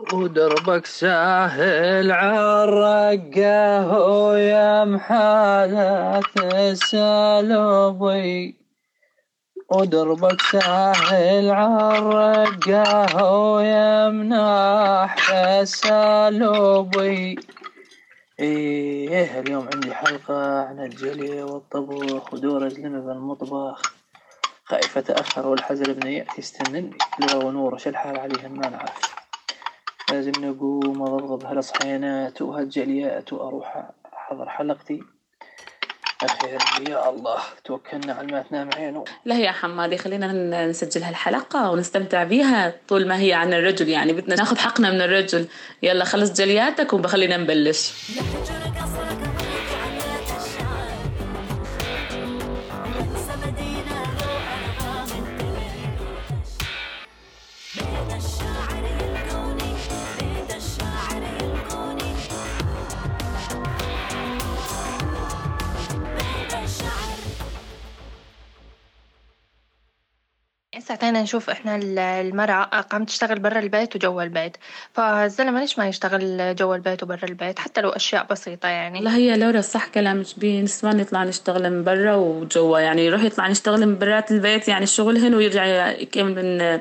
ودربك ساهل عالرقة ويا محالة السلوبي. ودربك ساهل عالرقة ويا مناح السلوبي. إيه اليوم عندي حلقة عن الجلي والطبخ ودور اجلمي بالمطبخ خايف اتأخر والحزل ابني يأتي يستنني. لو ونور إيش الحال عليهم ما نعرف. لازم نقوم اضبضب هالصحينات وهالجليات وأروح أحضر حلقتي. اخير يا الله توكلنا على ما تنام عينه لا يا حمادي خلينا نسجل هالحلقة ونستمتع بيها طول ما هي عن الرجل يعني. بدنا ناخذ حقنا من الرجل. يلا خلص جلياتك وبخلينا نبلش. ساعتين نشوف إحنا المرأة قامت تشتغل برا البيت وجوا البيت. فالزلمة ليش ما يشتغل جوا البيت وبرا البيت؟ حتى لو أشياء بسيطة يعني. لا هي لورا صح كلامك بنسوان يطلع نشتغل من برا وجوا. يعني يروح يطلع نشتغل من برات البيت يعني الشغل هنا ويرجع يكمل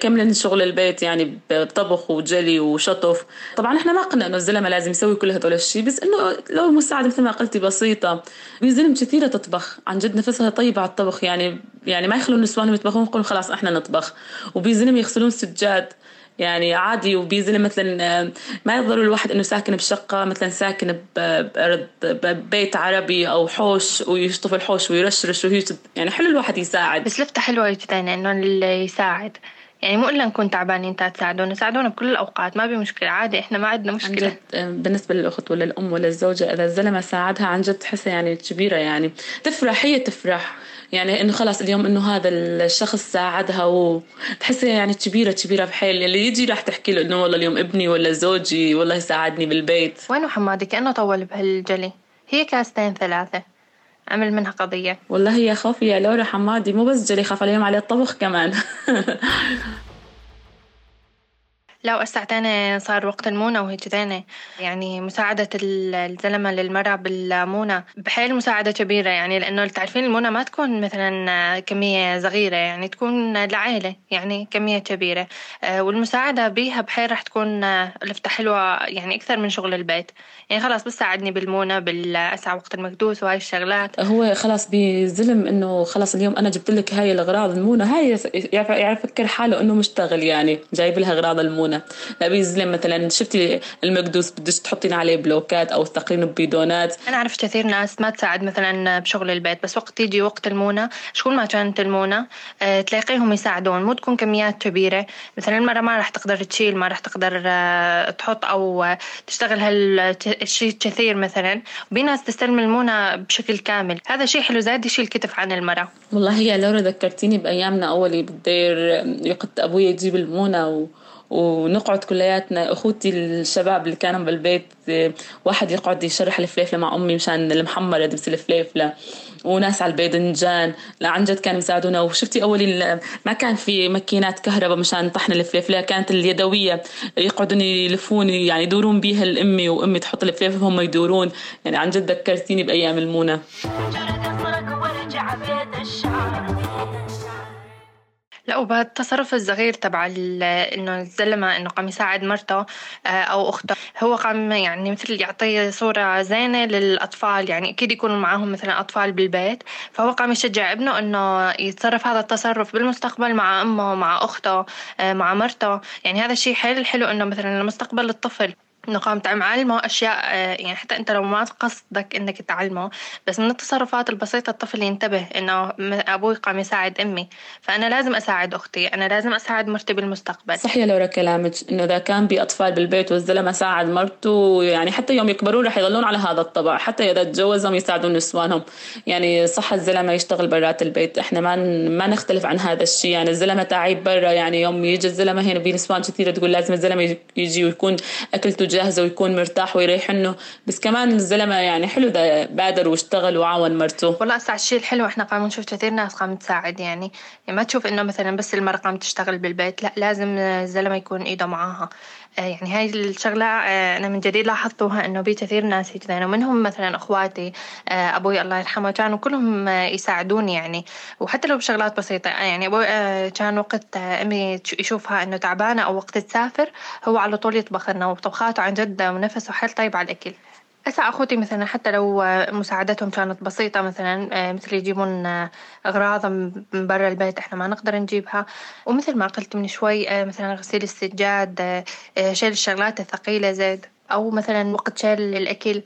كمل شغل البيت يعني بطبخ وجلي وشطف. طبعا إحنا ما قلنا إنه الزلمة لازم يسوي كل هدول الشيء بس إنه لو مساعدة مثل ما قلتي بسيطة. في زلم كثيرة تطبخ. عن جد نفسها طيبة على الطبخ يعني يعني ما يخلون النسوان يطبخون يقولون خلاص إحنا نطبخ. وبيزلم يغسلون سجاد. يعني عادي وبيزلم مثلا ما يضر الواحد إنه ساكن بشقة مثلا ساكن ببيت عربي أو حوش ويشطف الحوش ويرشرش وهي يعني حلو الواحد يساعد. بس لفتة حلوة جدا إنه اللي يساعد. يعني مو إلا نكون تعبانين إنت تساعدونا. ساعدونا بكل الأوقات ما بمشكله عادي إحنا ما عندنا مشكلة. عن جد بالنسبة للأخت ولا الأم ولا الزوجة إذا الزلمة ساعدها عن جد تحسها يعني كبيرة يعني. تفرح هي تفرح. يعني إنه خلاص اليوم إنه هذا الشخص ساعدها وتحسها يعني كبيره كبيرة بحيل اللي يجي راح تحكي له إنه والله اليوم ابني ولا زوجي والله ساعدني بالبيت. وينه حمادي كأنه طول بهالجلي. هي كاستين ثلاثة. عمل منها قضية. والله يا خوفي يا لورا حمادي. مو بس جلي خاف اليوم عليه الطبخ كمان. لا وساعتين صار وقت المونة تاني. يعني مساعدة الزلمة للمرأة بالمونة بحيل مساعدة كبيرة يعني لأنه تعرفين المونة ما تكون مثلا كمية صغيرة يعني تكون لعائلة يعني كمية كبيرة. والمساعدة بيها بحيل رح تكون لفتة حلوة يعني أكثر من شغل البيت. يعني خلاص بس ساعدني بالمونة بالأسعى وقت المكدوس وهاي الشغلات. هو خلاص بزلم إنه خلاص اليوم أنا جبت لك هاي الأغراض المونة هاي يعرف يفكر حاله إنه مشتغل يعني جايب لها أغراض المونة. لا بيزلم مثلا شفتي المكدوس بدك تحطين عليه بلوكات أو تثقلين ببيدونات؟ أنا أعرف كثير ناس ما تساعد مثلا بشغل البيت بس وقت يجي وقت المونة شكون ما كانت المونة؟ أه تلاقيهم يساعدون. مو تكون كميات كبيرة. مثلا المراه ما راح تقدر تشيل ما راح تقدر أه تحط أو تشتغل هالشيء كثير مثلا. وبي ناس تستلم المونة بشكل كامل. هذا شيء حلو زاد يشيل كتف عن المرأة. والله يا لورا ذكرتيني بأيامنا أول بالدير وقت أبوي يجيب المونة و... ونقعد كلياتنا. أخوتي الشباب اللي كانوا بالبيت واحد يقعد يشرح الفليفله مع أمي مشان المحمرة دبس الفليفلة وناس على الباذنجان عن جد كانوا يساعدونا وشفتي أول ما كان في ماكينات كهرباء مشان طحن الفليفلة كانت اليدوية يقعدون يلفون يعني يدورون بيها الأمي وأمي تحط الفليفلة وهم يدورون. يعني عن جد ذكرتيني بأيام المونة. لا وبهالتصرف الصغير تبع إنه الزلمة إنه قام يساعد مرته أو أخته. هو قام يعني مثل يعطي صورة زينة للأطفال يعني أكيد يكونوا معاهم مثلا أطفال بالبيت. فهو قام يشجع ابنه إنه يتصرف هذا التصرف بالمستقبل مع أمه مع أخته مع مرته. يعني هذا الشيء حلو حلو إنه مثلا لمستقبل الطفل. انه قام تعلمه أشياء يعني حتى أنت لو ما قصدك إنك تعلمه بس من التصرفات البسيطة الطفل ينتبه إنه أبوي قام يساعد أمي فأنا لازم أساعد أختي أنا لازم أساعد مرتي بالمستقبل. صح يا لورا كلامك إنه إذا كان بأطفال بالبيت والزلمة ساعد مرته يعني حتى يوم يكبرون رح يضلون على هذا الطبع حتى إذا تجوزهم يساعدون نسوانهم. يعني صح الزلمة يشتغل برات البيت إحنا ما ما نختلف عن هذا الشيء يعني الزلمة تعيب برا يعني يوم يجي الزلمة هنا بنسوان كثيرة تقول لازم الزلمة يجي ويكون أكلته جاهزة ويكون مرتاح ويريحنه بس كمان الزلمة يعني حلو ده بادر واشتغل وعاون مرته والله هسه الشيء الحلو إحنا قام نشوف كثير ناس قام تساعد يعني. يعني ما تشوف إنه مثلا بس المرأة قام تشتغل بالبيت لا لازم الزلمة يكون إيده معاها يعني هاي الشغلة آه، أنا من جديد لاحظتها إنه في كثير ناس هيك ومنهم مثلا إخواتي آه، أبوي الله يرحمه كانوا كلهم يساعدوني يعني وحتى لو بشغلات بسيطة يعني أبوي كان وقت أمي يشوفها إنه تعبانة أو وقت تسافر هو على طول يطبخ لنا وطبخاته عن جد ونفسه حيل طيب على الأكل. هسه أخوتي مثلا حتى لو مساعدتهم كانت بسيطة مثلا آه، مثل يجيبون آه، أغراض من برا البيت إحنا ما نقدر نجيبها. ومثل ما قلت من شوي آه، مثلا غسيل السجاد شيل الشغلات الثقيلة زيد. أو مثلا وقت شيل الأكل.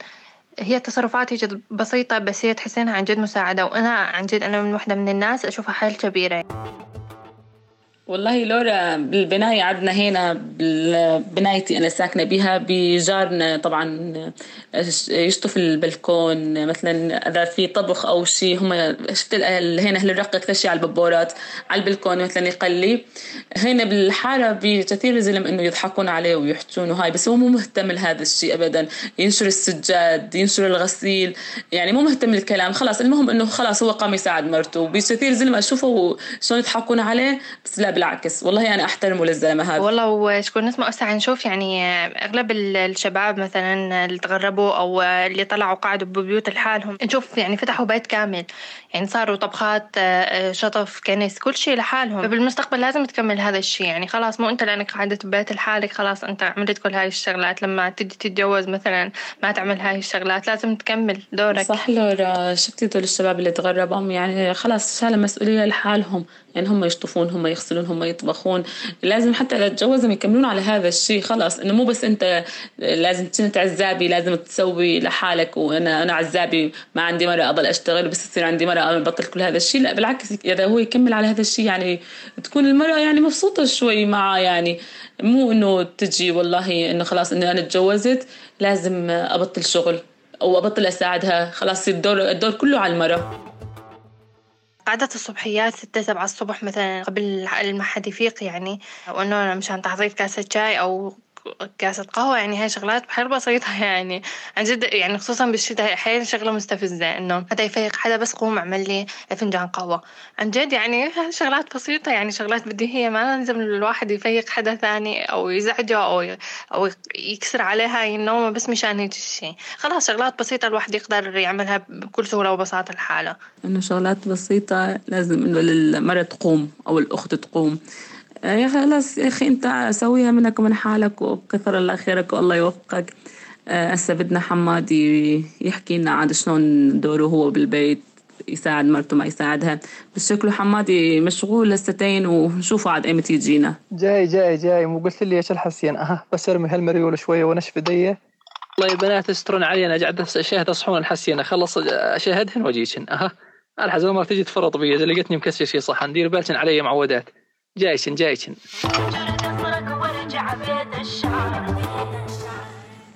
هي تصرفات هيك بسيطة بس هي تحسينها عن جد مساعدة. وأنا عن جد أنا من وحدة من الناس أشوفها حيل كبيرة. والله لورا بالبناية عندنا هنا بنايتي أنا ساكنة بها بجارنا طبعا يشطف البلكون مثلا إذا في طبخ أو شيء هم شفت هنا أهل الرقة أكثر شيء على البابورات على البلكون مثلا يقلي. هنا بالحارة بكثير زلم إنه يضحكون عليه ويحجون وهاي بس هو مو مهتم لهذا الشيء أبدا. ينشر السجاد ينشر الغسيل يعني مو مهتم للكلام خلاص المهم إنه خلاص هو قام يساعد مرته. بكثير زلم أشوفه شلون يضحكون عليه بس لا بالعكس والله أنا أحترمه للزلمة هذا. والله وشكون اسمه هسه نشوف يعني أغلب الشباب مثلا اللي تغربوا أو اللي طلعوا قعدوا ببيوت لحالهم نشوف يعني فتحوا بيت كامل. يعني صاروا طبخات آه، شطف كنس كل شيء لحالهم. فبالمستقبل لازم تكمل هذا الشيء. يعني خلاص مو أنت لأنك قعدت ببيت لحالك خلاص أنت عملت كل هاي الشغلات. لما تجي تتجوز مثلا ما تعمل هاي الشغلات لازم تكمل دورك. صح لورا. شفتي دول الشباب اللي تغربوا يعني خلاص شالوا مسؤولية لحالهم. يعني هم يشطفون هم يغسلون هم يطبخون. لازم حتى إذا تجوزهم يكملون على هذا الشيء. خلاص إنه مو بس أنت لازم كنت عزابي لازم تسوي لحالك. وأنا أنا عزابي ما عندي مرة أضل أشتغل بس يصير عندي مرة ابطل كل هذا الشيء. لا بالعكس إذا هو يكمل على هذا الشيء يعني تكون المرأة يعني مبسوطة شوي معه يعني مو إنه تجي والله إنه خلاص انه أنا تجوزت لازم أبطل شغل أو أبطل أساعدها. خلاص الدور الدور كله على المرأة. قعدة الصبحيات ستة سبعة الصبح مثلا قبل ما حد يفيق يعني وإنه مشان تحضير كاسة شاي أو كاسة قهوة يعني هاي شغلات حيل بسيطة يعني عن جد يعني خصوصا بالشتاء حيل شغلة مستفزة إنه حدا يفيق حدا بس قوم اعمل لي فنجان قهوة. عن جد يعني شغلات بسيطة يعني شغلات بديهية ما لازم الواحد يفيق حدا ثاني أو يزعجه أو أو يكسر عليها هاي النومة بس مشان هيك الشيء خلاص شغلات بسيطة الواحد يقدر يعملها بكل سهولة وبساطة لحاله إنه شغلات بسيطة لازم إنه المرة تقوم أو الأخت تقوم. يا خلاص يا أخي أنت سويها منك ومن حالك وكثر الله خيرك والله يوفقك. آه، هسه بدنا حمادي يحكي لنا عاد شلون دوره هو بالبيت يساعد مرته ما يساعدها. بس شكله حمادي مشغول لستين ونشوفه عاد ايمتى يجينا. جاي جاي جاي. مو قلت لي إيش الحسين؟ أها بس أرمي هالمريول شوية ونشف ايدي والله يا بنات استرون علي أنا قاعد أشاهد أصحون الحسين. أخلص أشاهدهن واجيكن أها. الحزن ما تجي تفرط بي. إذا لقيتني مكسر شي صح ندير بالكن علي معودات. جايشن جايشن.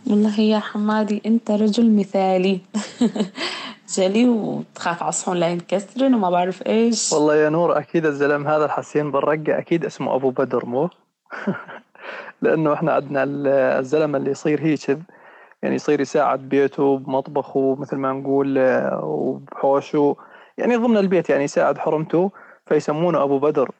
والله يا حمادي انت رجل مثالي. جلي وتخاف عصفون لا ينكسرن وما بعرف إيش. والله يا نور أكيد الزلم هذا الحسين بالرقة أكيد اسمه أبو بدر مو؟ لأنه إحنا عندنا الزلم اللي يصير هيك يعني يصير يساعد بيته بمطبخه مثل ما نقول وبحوشه. يعني ضمن البيت يعني يساعد حرمته فيسمونه أبو بدر.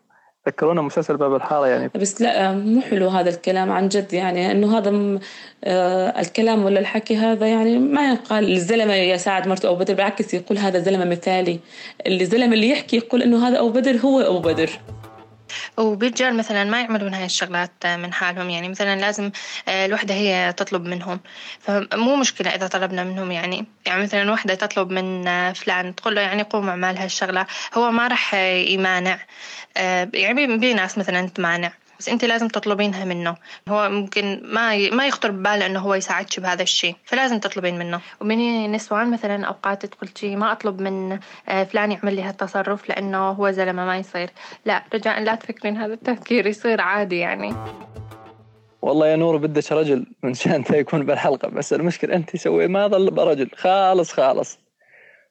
ذكرونا مسلسل باب الحارة يعني؟ بس لا مو حلو هذا الكلام عن جد يعني إنه هذا آه الكلام ولا الحكي هذا يعني ما يقال الزلمة يساعد مرته أو بدر بالعكس يقول هذا زلمة مثالي. الزلمة اللي يحكي يقول إنه هذا أبو بدر هو أبو بدر. وبالرجال مثلا ما يعملون هاي الشغلات من حالهم يعني مثلا لازم آه، الوحدة هي تطلب منهم. فمو مشكلة إذا طلبنا منهم يعني. يعني مثلا وحدة تطلب من آه، فلان تقول له يعني قوم اعمل هالشغلة. هو ما راح يمانع. آه، يعني في ناس مثلا تمانع. بس انت لازم تطلبينها منه. هو ممكن ما ما يخطر بباله إنه هو يساعدك بهذا الشيء فلازم تطلبين منه. ومن نسوان مثلا اوقات تقول شيء ما أطلب من آه، فلان يعمل لي هالتصرف لأنه هو زلمة ما يصير. لا رجاء لا تفكرين هذا التفكير يصير عادي يعني. والله يا نور بدك رجل من شان يكون بالحلقة بس المشكلة أنت سوي ما ظل برجل. خالص خالص.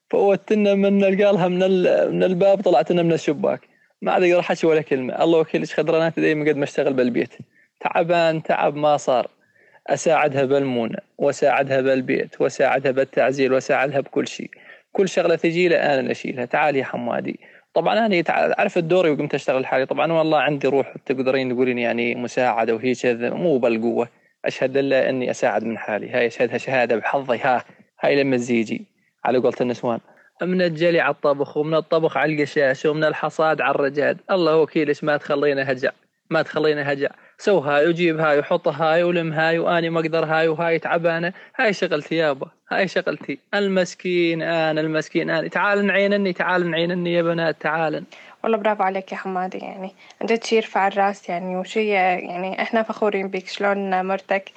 فوتنا من قالها من من الباب طلعت لنا من الشباك. ما عاد أقدر أحكي ولا كلمة. الله وكيل إيش خدرانات دايما قد ما أشتغل بالبيت. تعبان تعب ما صار. أساعدها بالمونة وأساعدها بالبيت وأساعدها بالتعزيل وأساعدها بكل شيء. كل شغلة تجي لي أنا اللي اشيلها تعال يا حمادي. طبعا أنا أعرف الدوري وقمت أشتغل حالي طبعا والله عندي روح تقدرين تقولين يعني مساعدة وهي كذا. مو بالقوة. أشهد لله إني أساعد من حالي. هاي أشهدها شهادة بحظي. ها هاي لما تزيجي. على قولة النسوان. من الجلي على الطبخ ومن الطبخ على القشاش ومن الحصاد على الرجاد الله وكيلش ما تخلينا هجع ما تخلينا هجع. سو هاي وجيب هاي وحط هاي ولم هاي وأني ما أقدر هاي وهاي تعبانة. هاي شغلتي يابا هاي شغلتي. المسكين أنا المسكين أنا. تعال نعينني تعال نعينني يا بنات تعال. والله برافو عليك يا حمادي يعني جد شي يرفع الراس يعني وشي يعني إحنا فخورين بك شلون مرتك؟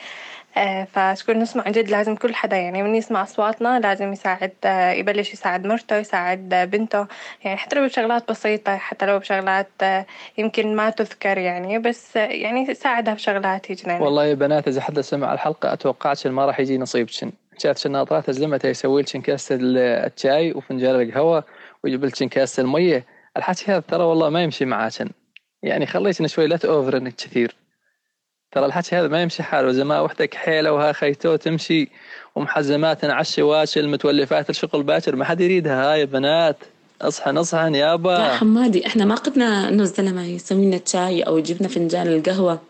فشكون نسمع عن جد لازم كل حدا يعني من يسمع أصواتنا لازم يساعد آه، يبلش يساعد مرته يساعد بنته يعني حتى لو بشغلات بسيطة حتى لو بشغلات آه، يمكن ما تذكر يعني بس يعني ساعدها بشغلات هيك والله يا بنات إذا حدا سمع الحلقة أتوقعش ما راح يجي نصيبشن. شافت الناطرات زلمتها يسوي لك كاسة الشاي وفنجان القهوة ويجيب لك كاسة المية. الحكي هذا ترى والله ما يمشي معاكن يعني خليتنا شوي لا تأوفر كثير. ترى الحكي هذا ما يمشي حاله. إذا ما وحدك حيلة وها خيتو تمشي ومحزمات على الشواشل متولفات الشغل باكر ما حد يريدها. هاي بنات اصحى نصحن يابا لا حمادي إحنا ما قدنا انه الزلمه يسوي لنا شاي أو يجيب لنا فنجان القهوه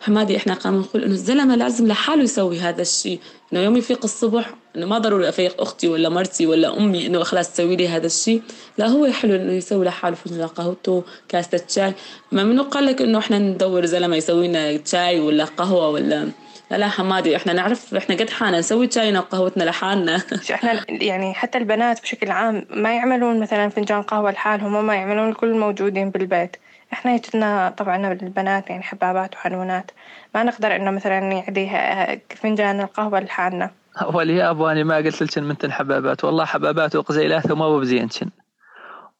حمادي إحنا قام نقول إنه الزلمة لازم لحاله يسوي هذا الشيء. إنه يوم يفيق الصبح إنه ما ضروري أفيق أختي ولا مرتي ولا أمي إنه خلاص تسوي لي هذا الشيء. لا هو حلو إنه يسوي لحاله فنجان قهوته كاسة شاي. ما منو قال لك إنه إحنا ندور زلمه يسوي لنا شاي ولا قهوة ولا؟ لا لا حمادي إحنا نعرف إحنا قد حالنا نسوي شاينا وقهوتنا لحالنا. إحنا يعني حتى البنات بشكل عام ما يعملون مثلا فنجان قهوة لحالهم وما يعملون الكل موجودين بالبيت. إحنا يجتنا طبعا البنات يعني حبابات وحنونات. ما نقدر إنه مثلا نعدي فنجان القهوة لحالنا. أبو أنا ما قلت لك من حبابات. والله حبابات وقزيلات وما بزينشن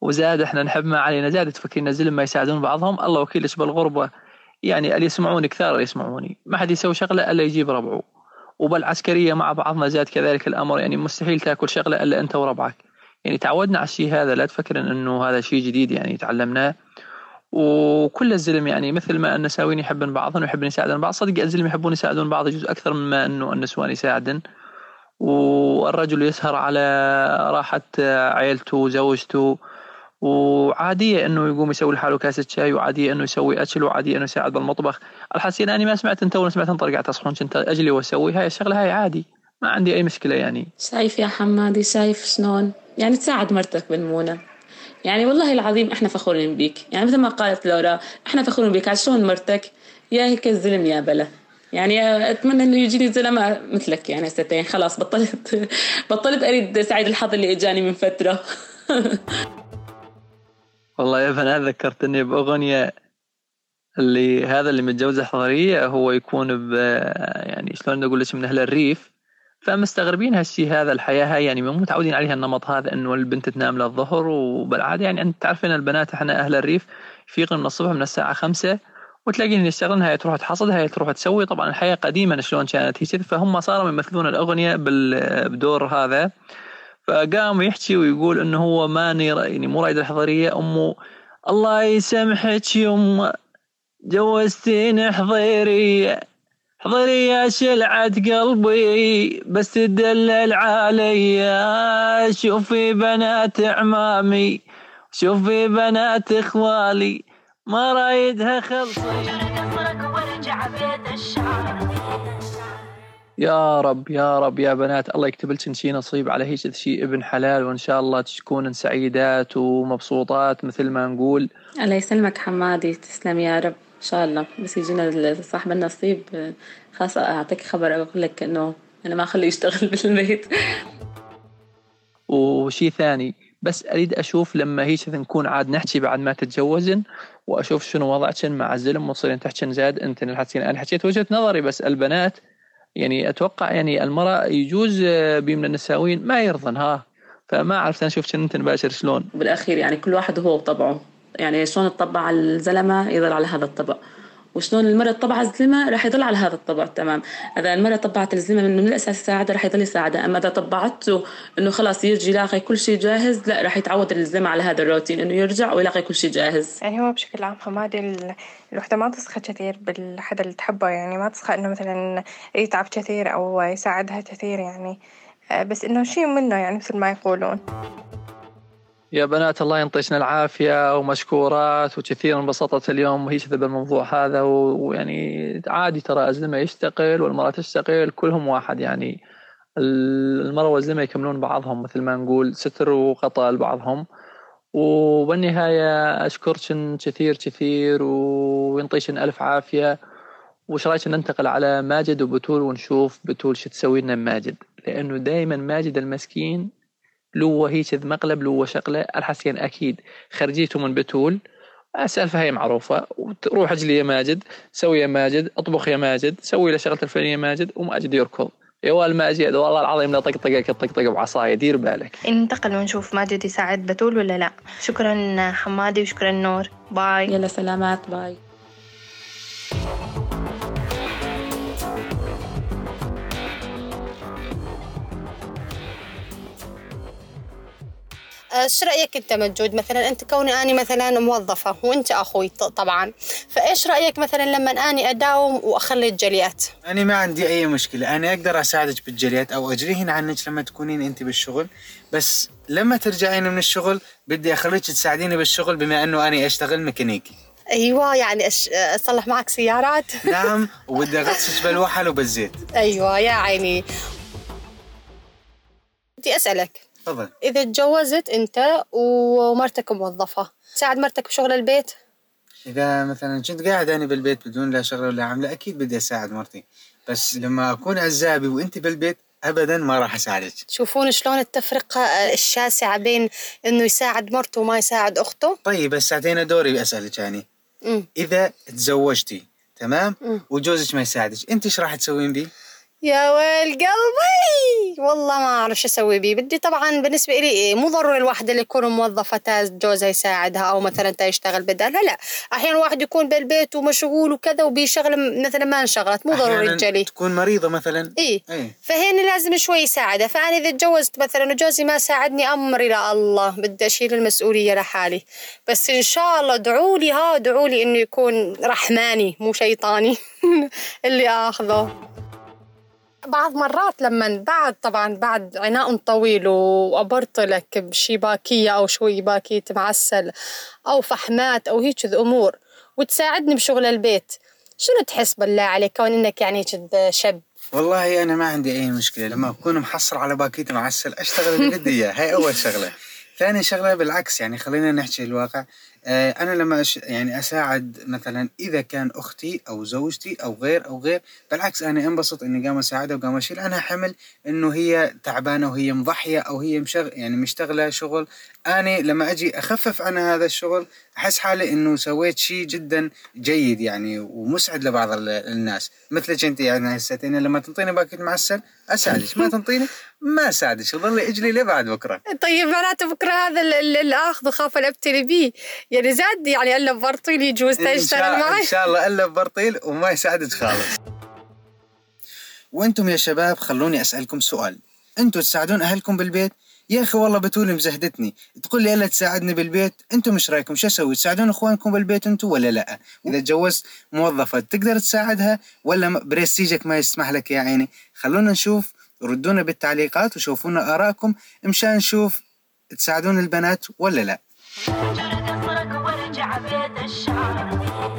وزاد إحنا نحب ما علينا زاد تفكرنا زلم ما يساعدون بعضهم. الله وكيلش بالغربة يعني اللي يسمعوني كثار اللي يسمعوني. ما حد يسوي شغلة إلا يجيب ربعه. وبالعسكرية مع بعضنا زاد كذلك الأمر. يعني مستحيل تأكل شغلة إلا أنت وربعك. يعني تعودنا على الشيء هذا. لا تفكر إنه هذا شيء جديد يعني تعلمناه. وكل الزلم يعني مثل ما النساوين يحبون بعضهم ويحبون يساعدون بعض. صدق الزلم يحبون يساعدون بعض يجوز أكثر مما انه النسوان يساعدن. والرجل يسهر على راحة عيلته وزوجته. وعاديه أنه يقوم يسوي لحاله كاسة شاي وعاديه أنه يسوي أكل وعاديه أنه يساعد بالمطبخ الحسين أني ما سمعت أنت ولا سمعت أنت قاعد تصحون كنت أجلي وأسوي. هاي الشغلة هاي عادي ما عندي أي مشكلة يعني. شايف يا حمادي شايف شلون؟ يعني تساعد مرتك بالمونة. يعني والله العظيم إحنا فخورين بيك. يعني مثل ما قالت لورا إحنا فخورين بيك. شلون مرتك يا هيك الزلم يا بلا. يعني أتمنى إنه يجيني زلمة مثلك يعني ستين خلاص بطلت بطلت أريد سعيد الحظ اللي إجاني من فترة. والله يا بنات ذكرتني بأغنية اللي هذا اللي متجوز حضرية هو يكون ب يعني شلون أقول لك من أهل الريف. فمستغربين هالشيء هذا الحياة هاي يعني مو متعودين عليها النمط هذا إنه البنت تنام للظهر وبالعادة يعني أنت تعرفين البنات إحنا أهل الريف يفيقن من الصبح من الساعة خمسة وتلاقين يشتغلن هاي تروح تحصد هاي تروح تسوي. طبعا الحياة قديما شلون كانت هي فهم صاروا يمثلون الأغنية بدور هذا. فقام يحكي ويقول إنه هو ماني يعني مو رايد الحضرية. أمه الله يسامحك يمه جوزتيني حضيري. حضري يا شلعة قلبي بس تدلل علي. شوفي بنات عمامي شوفي بنات إخوالي. ما رايدها خلصي. يا رب يا رب يا بنات. الله يكتب لكم شي نصيب على هيك شيء ابن حلال وإن شاء الله تكونن سعيدات ومبسوطات مثل ما نقول. الله يسلمك حمادي تسلم يا رب. شاء الله. بس يجينا صاحب النصيب خلاص أعطيك خبر أقول لك إنه أنا ما أخليه يشتغل بالبيت. وشيء ثاني بس أريد أشوف لما هيك نكون عاد نحكي بعد ما تتجوزن وأشوف شنو وضعك مع الزلم وتصيرين تحكين زاد. أنت أنا حكيت وجهة نظري بس البنات يعني أتوقع يعني المرأة يجوز بمن النساوين ما يرضن ها. فما عرفت أنا شفت أنت نباشر شلون. بالأخير يعني كل واحد هو وطبعه يعني شلون على الزلمة يظل على هذا الطبع وشلون المرة طبع الزلمة راح يضل على هذا الطبع تمام. إذا المرة طبعت الزلمة من الأساس يساعدها راح يضل يساعدها. أما إذا طبعته إنه خلاص يرجع يلاقي كل شيء جاهز لا راح يتعود الزلمة على هذا الروتين إنه يرجع ويلاقي كل شيء جاهز. يعني هو بشكل عام حمادي الوحدة ما تسخى كثير بالحدا اللي تحبه يعني ما تسخى إنه مثلا يتعب كثير أو يساعدها كثير يعني. آه، بس إنه شيء منه يعني مثل ما يقولون. يا بنات الله ينطينا العافية ومشكورات وكثير انبسطت اليوم وهي كذا بالموضوع هذا ويعني عادي ترى الزلمة يشتغل والمرأة تشتغل كلهم واحد يعني. المرأة والزلمة يكملون بعضهم مثل ما نقول ستر وغطاء لبعضهم وبالنهاية أشكركن كثير كثير وينطيشن ألف عافية. وش رأيك ننتقل على ماجد وبتول ونشوف بتول شو تسوي لنا ماجد؟ لأنه دائما ماجد المسكين لو هيك مقلب لو شغله الحسين أكيد خرجيته من بتول. السالفه هي معروفة. وتروح أجلي يا ماجد. سوي يا ماجد. أطبخ يا ماجد. سوي له شغلة الفلانيه يا ماجد. وماجد يركض. يا وال ماجد والله العظيم لا طقطقك الطقطقه بعصاية. دير بالك. ننتقل ونشوف ماجد يساعد بتول ولا لا. شكرا حمادي وشكرا نور. باي. يلا سلامات. باي. إيش رأيك انت مجود؟ مثلا انت كوني اني مثلا موظفة وانت أخوي طبعا. فإيش رأيك مثلا لما أني أداوم وأخلي الجليات؟ أنا ما عندي أي مشكلة. أنا أقدر أساعدك بالجليات أو اجريهن عنك لما تكونين أنت بالشغل. بس لما ترجعين من الشغل بدي أخليك تساعديني بالشغل بما أنه اني أشتغل ميكانيكي. أيوه يعني أصلح معك سيارات؟ نعم وبدي اغطسك بالوحل وبالزيت. أيوه يا عيني. بدي أسألك. تفضل. إذا تجوزت أنت ومرتك موظفة تساعد مرتك بشغل البيت؟ إذا مثلا كنت قاعد أنا بالبيت بدون لا شغل ولا عملة أكيد بدي أساعد مرتي. بس لما أكون عزابي وأنت بالبيت ابدا ما راح أساعدك. تشوفون شلون التفرقة الشاسعة بين إنه يساعد مرته وما يساعد أخته؟ طيب بس ساعتين دوري اسالك يعني. م. إذا تزوجتي تمام؟ م. وجوزك ما يساعدك أنت إيش راح تسوين بيه؟ يا ويل قلبي. والله ما أعرف شو أسوي بيه. بدي طبعا بالنسبة لي مو ضروري الواحد اللي يكون موظفة جوزها يساعدها أو مثلا تا يشتغل بدالها لا أحيانا الواحد يكون بالبيت ومشغول وكذا وبيشغل مثلا ما انشغلت. مو ضروري الجلي تكون مريضة مثلا. إي. إيه؟ فهنا لازم شوي يساعدها. فأنا إذا تجوزت مثلا وجوزي ما ساعدني امري لا الله. بدي أشيل المسؤولية لحالي. بس إن شاء الله ادعوا لي ها ادعوا لي إنه يكون رحماني مو شيطاني. اللي آخذه. بعض مرات لما بعد طبعا بعد عناء طويل وأبرطلك بشي باكية أو شوي باكية معسل أو فحمات أو هيك أمور وتساعدني بشغل البيت شنو تحس بالله عليك كون إنك يعني شب؟ والله أنا ما عندي أي مشكلة لما أكون محصر على باكية معسل أشتغل اللي بدي إياه هاي أول شغلة. ثاني شغلة بالعكس يعني خلينا نحكي الواقع. أنا لما أش... يعني أساعد مثلا إذا كان أختي أو زوجتي أو غير أو غير بالعكس أنا أنبسط إني قام أساعدها وقام أشيل أنا حمل إنه هي تعبانة وهي مضحية أو هي مشغ... يعني مشتغلة شغل. أنا لما أجي أخفف عنها هذا الشغل أحس حالي إنه سويت شيء جدا جيد يعني ومسعد لبعض الناس. مثلك أنت يعني هسه لما تنطيني باكيت معسل أساعدك. ما تنطيني ما أساعدك. ظل إجلي لبعد بكرة. طيب معناته بكرة هذا اللي آخذه خاف الأبتلي بيه يعني زاد يعني ألف برطيل يجوز تشتغل معي إن شاء الله ألف برطيل وما يساعدك خالص. وأنتم يا شباب خلوني أسألكم سؤال. أنتم تساعدون أهلكم بالبيت؟ يا أخي والله بتول مزهدتني. تقول لي إلا تساعدني بالبيت أنتم إيش رأيكم؟ شو أسوي؟ تساعدون إخوانكم بالبيت أنتم ولا لا؟ إذا تجوزت موظفة تقدر تساعدها ولا برستيجك ما يسمح لك يا عيني؟ خلونا نشوف. ردونا بالتعليقات وشوفونا آرائكم مشان نشوف تساعدون البنات ولا لا. ورجع بيت الشعر.